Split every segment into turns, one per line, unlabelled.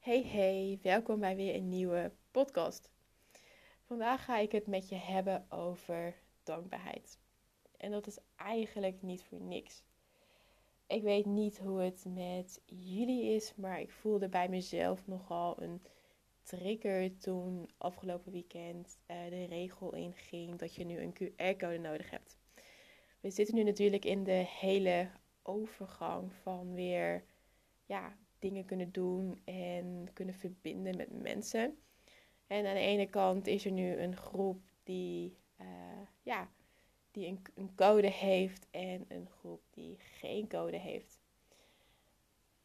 Hey hey, welkom bij weer een nieuwe podcast. Vandaag ga ik het met je hebben over dankbaarheid. En dat is eigenlijk niet voor niks. Ik weet niet hoe het met jullie is, maar ik voelde bij mezelf nogal een trigger toen afgelopen weekend uh, de regel inging dat je nu een QR-code nodig hebt. We zitten nu natuurlijk in de hele overgang van weer ja, dingen kunnen doen en kunnen verbinden met mensen. En aan de ene kant is er nu een groep die, uh, ja, die een, een, code heeft en een groep die geen code heeft.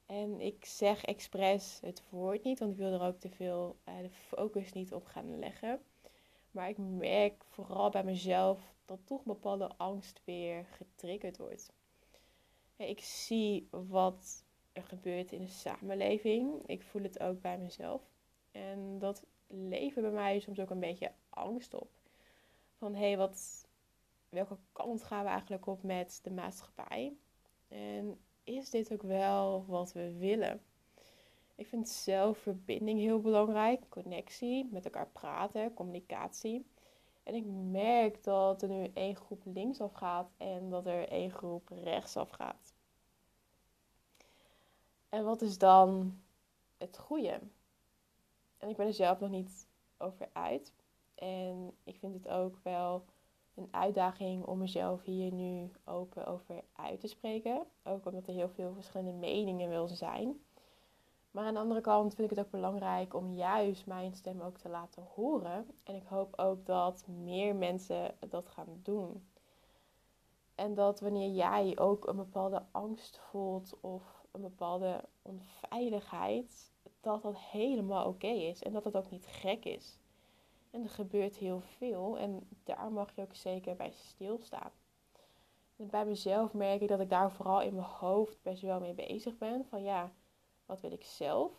En ik zeg expres het woord niet, want ik wil er ook te veel uh, de focus niet op gaan leggen. Maar ik merk vooral bij mezelf dat toch bepaalde angst weer getriggerd wordt. Ik zie wat er gebeurt in de samenleving. Ik voel het ook bij mezelf. En dat leven bij mij soms ook een beetje angst op. Van hé, hey, wat, welke kant gaan we eigenlijk op met de maatschappij? En is dit ook wel wat we willen? Ik vind zelf verbinding heel belangrijk, connectie, met elkaar praten, communicatie. En ik merk dat er nu één groep linksaf gaat en dat er één groep rechtsaf gaat. En wat is dan het goede? En ik ben er zelf nog niet over uit. En ik vind het ook wel een uitdaging om mezelf hier nu open over uit te spreken. Ook omdat er heel veel verschillende meningen wil zijn. Maar aan de andere kant vind ik het ook belangrijk om juist mijn stem ook te laten horen. En ik hoop ook dat meer mensen dat gaan doen. En dat wanneer jij ook een bepaalde angst voelt of een bepaalde onveiligheid, dat dat helemaal oké is en dat het ook niet gek is. En er gebeurt heel veel en daar mag je ook zeker bij stilstaan. En bij mezelf merk ik dat ik daar vooral in mijn hoofd best wel mee bezig ben. Van ja, wat wil ik zelf?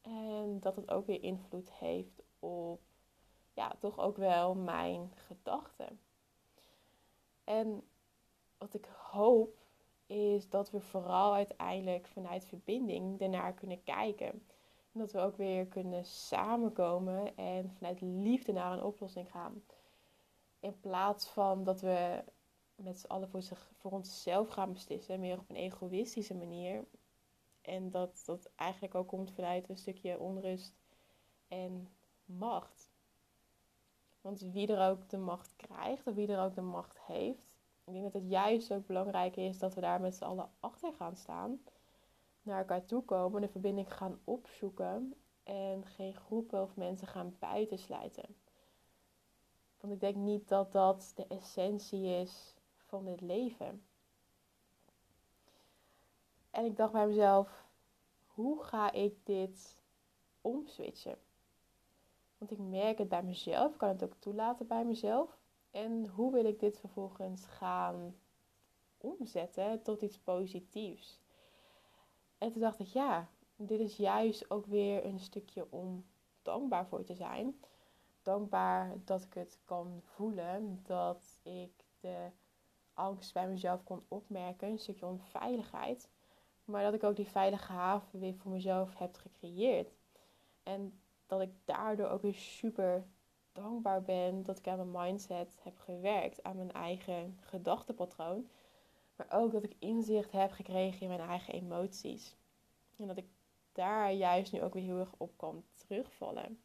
En dat het ook weer invloed heeft op, ja, toch ook wel mijn gedachten. En wat ik hoop is dat we vooral uiteindelijk vanuit verbinding ernaar kunnen kijken. En dat we ook weer kunnen samenkomen en vanuit liefde naar een oplossing gaan. In plaats van dat we met z'n allen voor, zich, voor onszelf gaan beslissen, meer op een egoïstische manier. En dat dat eigenlijk ook komt vanuit een stukje onrust en macht. Want wie er ook de macht krijgt, of wie er ook de macht heeft, ik denk dat het juist ook belangrijk is dat we daar met z'n allen achter gaan staan. Naar elkaar toe komen, de verbinding gaan opzoeken. En geen groepen of mensen gaan buitensluiten. Want ik denk niet dat dat de essentie is van dit leven. En ik dacht bij mezelf, hoe ga ik dit omswitchen? Want ik merk het bij mezelf, ik kan het ook toelaten bij mezelf. En hoe wil ik dit vervolgens gaan omzetten tot iets positiefs? En toen dacht ik, ja, dit is juist ook weer een stukje om dankbaar voor te zijn. Dankbaar dat ik het kan voelen, dat ik de angst bij mezelf kon opmerken, een stukje onveiligheid. Maar dat ik ook die veilige haven weer voor mezelf heb gecreëerd. En dat ik daardoor ook weer super dankbaar ben dat ik aan mijn mindset heb gewerkt, aan mijn eigen gedachtenpatroon. Maar ook dat ik inzicht heb gekregen in mijn eigen emoties. En dat ik daar juist nu ook weer heel erg op kan terugvallen.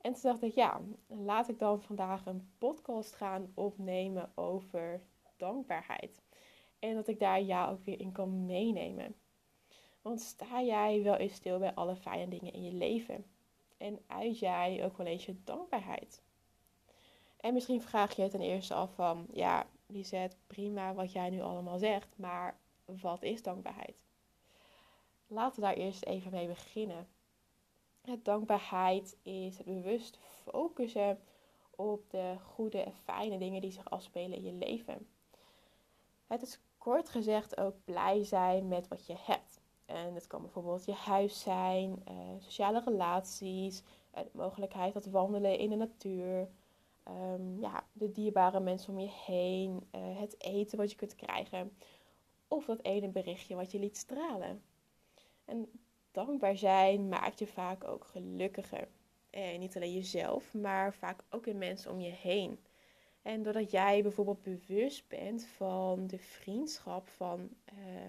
En toen dacht ik, ja, laat ik dan vandaag een podcast gaan opnemen over dankbaarheid. En dat ik daar jou ook weer in kan meenemen. Want sta jij wel eens stil bij alle fijne dingen in je leven? En uit jij ook wel eens je dankbaarheid? En misschien vraag je ten eerste af van, ja, Lisette, prima wat jij nu allemaal zegt, maar wat is dankbaarheid? Laten we daar eerst even mee beginnen. Het dankbaarheid is het bewust focussen op de goede en fijne dingen die zich afspelen in je leven. Het is kort gezegd ook blij zijn met wat je hebt. En het kan bijvoorbeeld je huis zijn, eh, sociale relaties, uh, de mogelijkheid dat wandelen in de natuur, um, ja, de dierbare mensen om je heen, uh, het eten wat je kunt krijgen of dat ene berichtje wat je liet stralen. En dankbaar zijn maakt je vaak ook gelukkiger. En niet alleen jezelf, maar vaak ook de mensen om je heen. En doordat jij bijvoorbeeld bewust bent van de vriendschap van,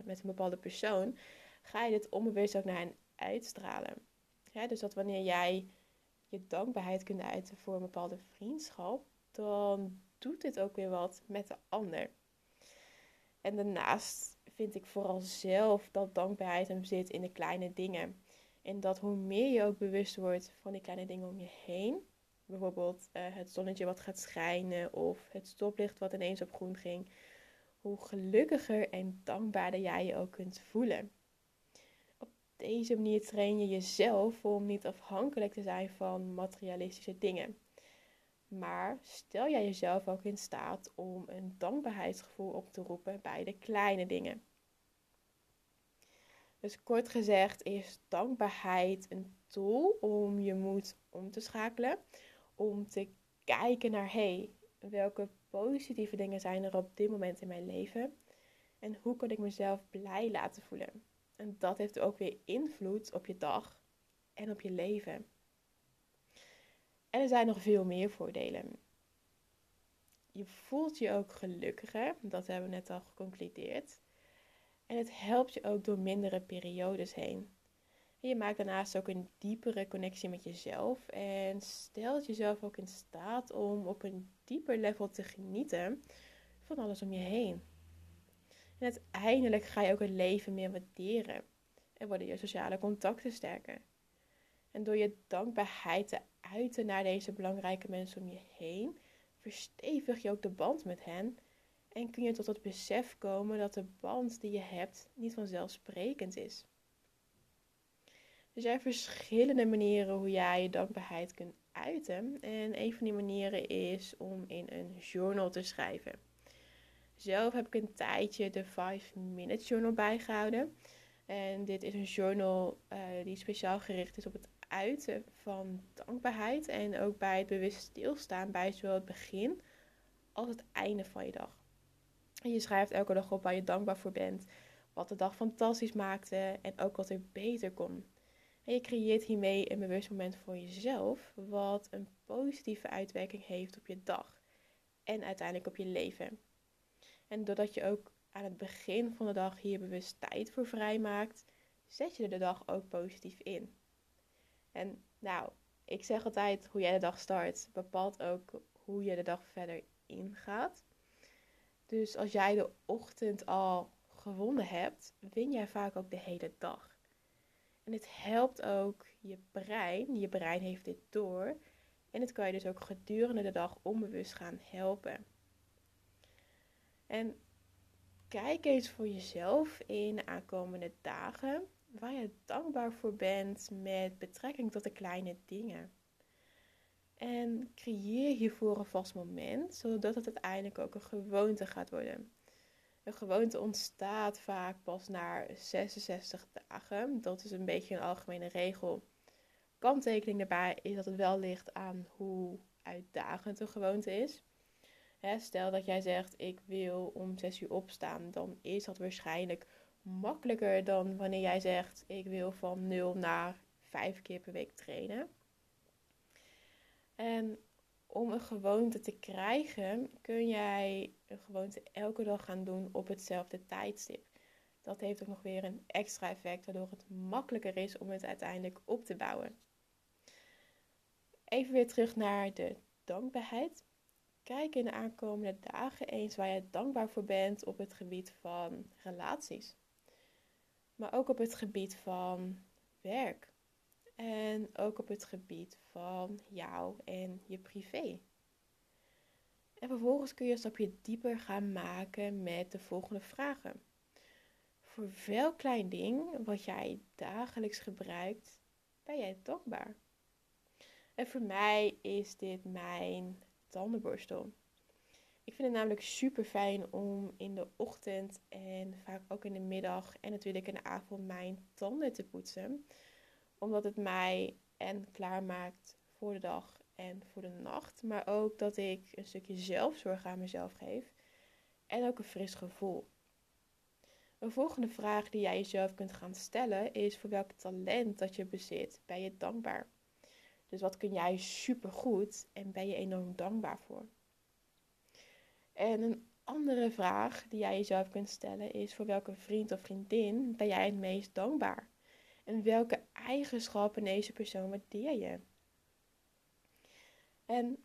met een bepaalde persoon, ga je dit onbewust ook naar hen uitstralen. Ja, dus dat wanneer jij je dankbaarheid kunt uiten voor een bepaalde vriendschap, dan doet dit ook weer wat met de ander. En daarnaast vind ik vooral zelf dat dankbaarheid hem zit in de kleine dingen. En dat hoe meer je ook bewust wordt van die kleine dingen om je heen, bijvoorbeeld uh, het zonnetje wat gaat schijnen of het stoplicht wat ineens op groen ging, hoe gelukkiger en dankbaarder jij je ook kunt voelen. Deze manier train je jezelf om niet afhankelijk te zijn van materialistische dingen. Maar stel jij jezelf ook in staat om een dankbaarheidsgevoel op te roepen bij de kleine dingen. Dus kort gezegd is dankbaarheid een tool om je moed om te schakelen. Om te kijken naar, hey, welke positieve dingen zijn er op dit moment in mijn leven? En hoe kan ik mezelf blij laten voelen? En dat heeft ook weer invloed op je dag en op je leven. En er zijn nog veel meer voordelen. Je voelt je ook gelukkiger, dat hebben we net al geconcludeerd. En het helpt je ook door mindere periodes heen. je maakt daarnaast ook een diepere connectie met jezelf en stelt jezelf ook in staat om op een dieper level te genieten van alles om je heen. En uiteindelijk ga je ook het leven meer waarderen en worden je sociale contacten sterker. En door je dankbaarheid te uiten naar deze belangrijke mensen om je heen, verstevig je ook de band met hen en kun je tot het besef komen dat de band die je hebt niet vanzelfsprekend is. Er zijn verschillende manieren hoe jij je dankbaarheid kunt uiten. En een van die manieren is om in een journal te schrijven. Zelf heb ik een tijdje de 5 Minute Journal bijgehouden. En dit is een journal uh, die speciaal gericht is op het uiten van dankbaarheid. En ook bij het bewust stilstaan bij zowel het begin als het einde van je dag. En je schrijft elke dag op waar je dankbaar voor bent. Wat de dag fantastisch maakte en ook wat er beter kon. En je creëert hiermee een bewust moment voor jezelf, wat een positieve uitwerking heeft op je dag en uiteindelijk op je leven. En doordat je ook aan het begin van de dag hier bewust tijd voor vrijmaakt, zet je de dag ook positief in. En nou, ik zeg altijd hoe jij de dag start bepaalt ook hoe je de dag verder ingaat. Dus als jij de ochtend al gewonnen hebt, win jij vaak ook de hele dag. En het helpt ook je brein. Je brein heeft dit door. En het kan je dus ook gedurende de dag onbewust gaan helpen. En kijk eens voor jezelf in de aankomende dagen waar je dankbaar voor bent met betrekking tot de kleine dingen. En creëer hiervoor een vast moment, zodat het uiteindelijk ook een gewoonte gaat worden. Een gewoonte ontstaat vaak pas na 66 dagen. Dat is een beetje een algemene regel. Kanttekening daarbij is dat het wel ligt aan hoe uitdagend een gewoonte is. Stel dat jij zegt: Ik wil om 6 uur opstaan, dan is dat waarschijnlijk makkelijker dan wanneer jij zegt: Ik wil van 0 naar 5 keer per week trainen. En om een gewoonte te krijgen, kun jij een gewoonte elke dag gaan doen op hetzelfde tijdstip. Dat heeft ook nog weer een extra effect, waardoor het makkelijker is om het uiteindelijk op te bouwen. Even weer terug naar de dankbaarheid. Kijk in de aankomende dagen eens waar je dankbaar voor bent op het gebied van relaties. Maar ook op het gebied van werk. En ook op het gebied van jou en je privé. En vervolgens kun je een stapje dieper gaan maken met de volgende vragen. Voor welk klein ding wat jij dagelijks gebruikt, ben jij dankbaar? En voor mij is dit mijn tandenborstel. Ik vind het namelijk super fijn om in de ochtend en vaak ook in de middag en natuurlijk in de avond mijn tanden te poetsen. Omdat het mij en klaarmaakt voor de dag en voor de nacht. Maar ook dat ik een stukje zelfzorg aan mezelf geef. En ook een fris gevoel. Een volgende vraag die jij jezelf kunt gaan stellen is voor welk talent dat je bezit ben je dankbaar? Dus wat kun jij supergoed en ben je enorm dankbaar voor? En een andere vraag die jij jezelf kunt stellen is voor welke vriend of vriendin ben jij het meest dankbaar? En welke eigenschappen deze persoon waardeer je? En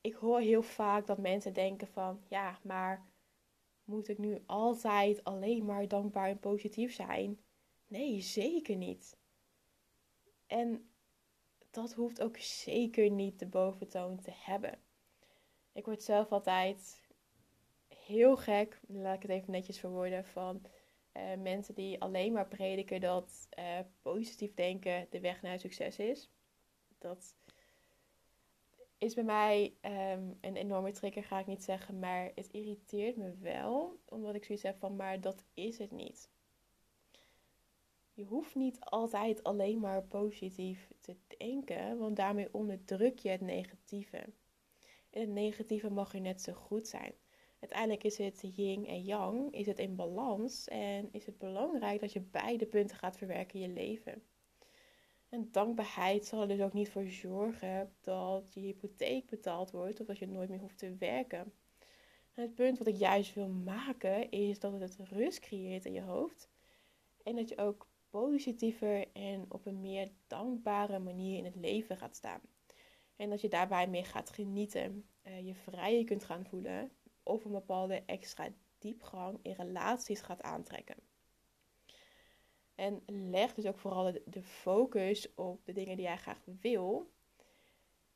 ik hoor heel vaak dat mensen denken van ja, maar moet ik nu altijd alleen maar dankbaar en positief zijn? Nee, zeker niet. En dat hoeft ook zeker niet de boventoon te hebben. Ik word zelf altijd heel gek, laat ik het even netjes verwoorden, van uh, mensen die alleen maar prediken dat uh, positief denken de weg naar succes is. Dat is bij mij um, een enorme trigger, ga ik niet zeggen, maar het irriteert me wel, omdat ik zoiets heb van, maar dat is het niet. Je hoeft niet altijd alleen maar positief te denken, want daarmee onderdruk je het negatieve. En het negatieve mag er net zo goed zijn. Uiteindelijk is het yin en yang, is het in balans en is het belangrijk dat je beide punten gaat verwerken in je leven. En dankbaarheid zal er dus ook niet voor zorgen dat je hypotheek betaald wordt of dat je nooit meer hoeft te werken. En het punt wat ik juist wil maken is dat het rust creëert in je hoofd. En dat je ook positiever en op een meer dankbare manier in het leven gaat staan. En dat je daarbij meer gaat genieten, uh, je vrijer kunt gaan voelen of een bepaalde extra diepgang in relaties gaat aantrekken. En leg dus ook vooral de focus op de dingen die jij graag wil.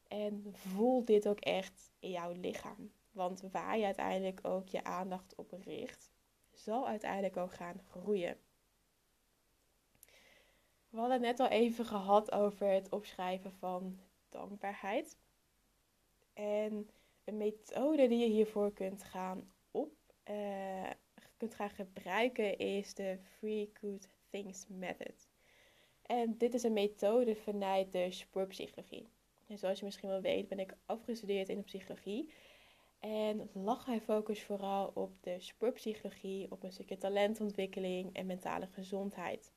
En voel dit ook echt in jouw lichaam. Want waar je uiteindelijk ook je aandacht op richt, zal uiteindelijk ook gaan groeien. We hadden net al even gehad over het opschrijven van dankbaarheid. En een methode die je hiervoor kunt gaan op uh, kunt gaan gebruiken is de Free Good Things Method. En dit is een methode vanuit de sportpsychologie. En zoals je misschien wel weet, ben ik afgestudeerd in de psychologie. En lag mijn focus vooral op de sportpsychologie, op een stukje talentontwikkeling en mentale gezondheid.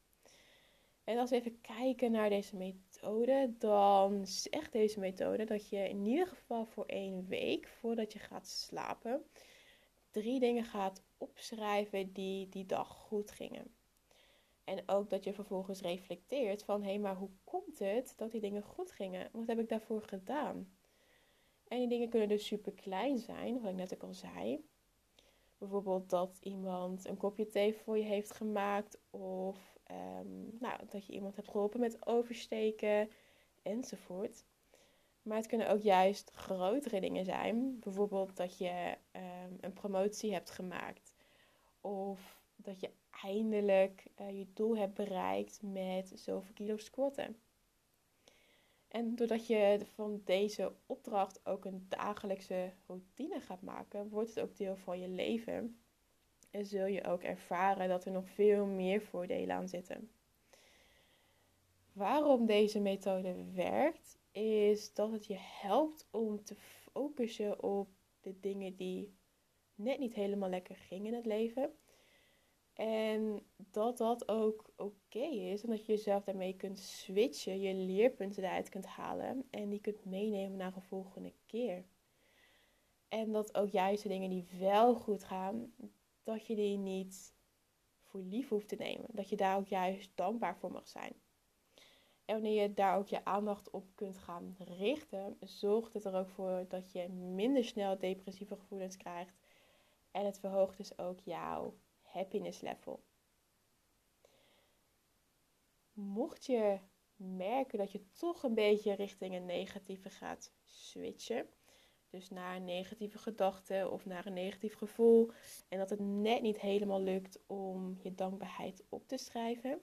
En als we even kijken naar deze methode, dan zegt deze methode dat je in ieder geval voor één week voordat je gaat slapen, drie dingen gaat opschrijven die die dag goed gingen. En ook dat je vervolgens reflecteert van hé, maar hoe komt het dat die dingen goed gingen? Wat heb ik daarvoor gedaan? En die dingen kunnen dus super klein zijn, wat ik net ook al zei. Bijvoorbeeld dat iemand een kopje thee voor je heeft gemaakt of Ehm, nou, dat je iemand hebt geholpen met oversteken enzovoort. Maar het kunnen ook juist grotere dingen zijn. Bijvoorbeeld dat je ehm, een promotie hebt gemaakt. Of dat je eindelijk uh, je doel hebt bereikt met zoveel kilo squatten. En doordat je van deze opdracht ook een dagelijkse routine gaat maken, wordt het ook deel van je leven en zul je ook ervaren dat er nog veel meer voordelen aan zitten. Waarom deze methode werkt, is dat het je helpt om te focussen op de dingen die net niet helemaal lekker gingen in het leven. En dat dat ook oké is en dat je jezelf daarmee kunt switchen, je leerpunten eruit kunt halen en die kunt meenemen naar een volgende keer. En dat ook juist de dingen die wel goed gaan, dat je die niet voor lief hoeft te nemen. Dat je daar ook juist dankbaar voor mag zijn. En wanneer je daar ook je aandacht op kunt gaan richten, zorgt het er ook voor dat je minder snel depressieve gevoelens krijgt. En het verhoogt dus ook jouw happiness level. Mocht je merken dat je toch een beetje richting een negatieve gaat switchen, Dus naar negatieve gedachte of naar een negatief gevoel. En dat het net niet helemaal lukt om je dankbaarheid op te schrijven.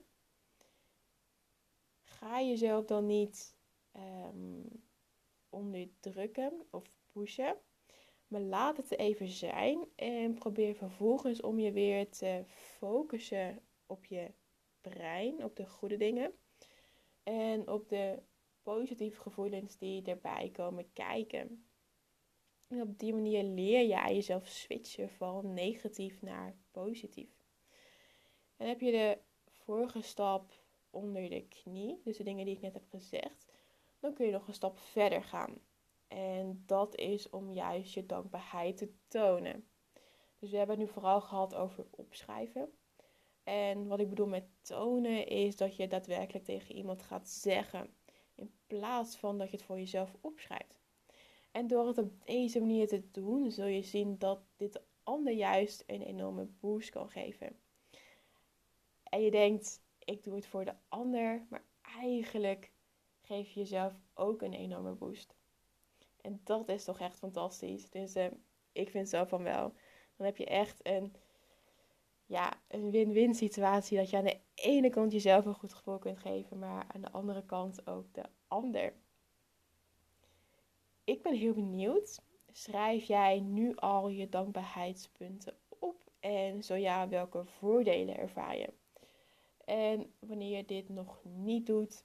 Ga jezelf dan niet um, onderdrukken of pushen. Maar laat het even zijn en probeer vervolgens om je weer te focussen op je brein, op de goede dingen. En op de positieve gevoelens die erbij komen kijken. En op die manier leer jij jezelf switchen van negatief naar positief. En heb je de vorige stap onder de knie, dus de dingen die ik net heb gezegd, dan kun je nog een stap verder gaan. En dat is om juist je dankbaarheid te tonen. Dus we hebben het nu vooral gehad over opschrijven. En wat ik bedoel met tonen is dat je daadwerkelijk tegen iemand gaat zeggen. In plaats van dat je het voor jezelf opschrijft. En door het op deze manier te doen, zul je zien dat dit de ander juist een enorme boost kan geven. En je denkt, ik doe het voor de ander, maar eigenlijk geef je jezelf ook een enorme boost. En dat is toch echt fantastisch. Dus uh, ik vind zo van wel. Dan heb je echt een, ja, een win-win situatie. Dat je aan de ene kant jezelf een goed gevoel kunt geven, maar aan de andere kant ook de ander. Ik ben heel benieuwd. Schrijf jij nu al je dankbaarheidspunten op? En zo ja, welke voordelen ervaar je? En wanneer je dit nog niet doet,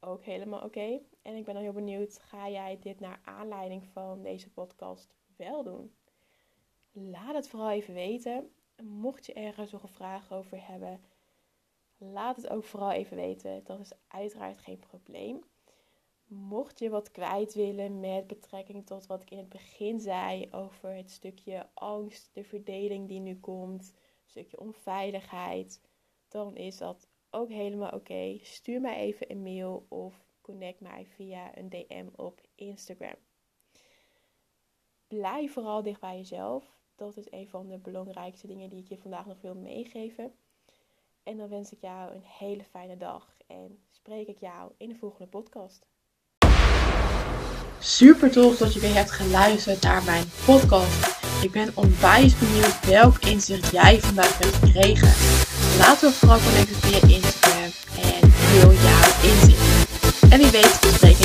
ook helemaal oké. En ik ben dan heel benieuwd, ga jij dit naar aanleiding van deze podcast wel doen? Laat het vooral even weten. Mocht je ergens nog een vraag over hebben, laat het ook vooral even weten. Dat is uiteraard geen probleem. Mocht je wat kwijt willen met betrekking tot wat ik in het begin zei over het stukje angst, de verdeling die nu komt, een stukje onveiligheid, dan is dat ook helemaal oké. Stuur mij even een mail of connect mij via een DM op Instagram. Blijf vooral dicht bij jezelf. Dat is een van de belangrijkste dingen die ik je vandaag nog wil meegeven. En dan wens ik jou een hele fijne dag en spreek ik jou in de volgende podcast.
Super tof dat je weer hebt geluisterd naar mijn podcast. Ik ben onwijs benieuwd welk inzicht jij vandaag hebt gekregen. Laten we vooral connecten via Instagram en deel jouw inzicht. En wie weet, spreek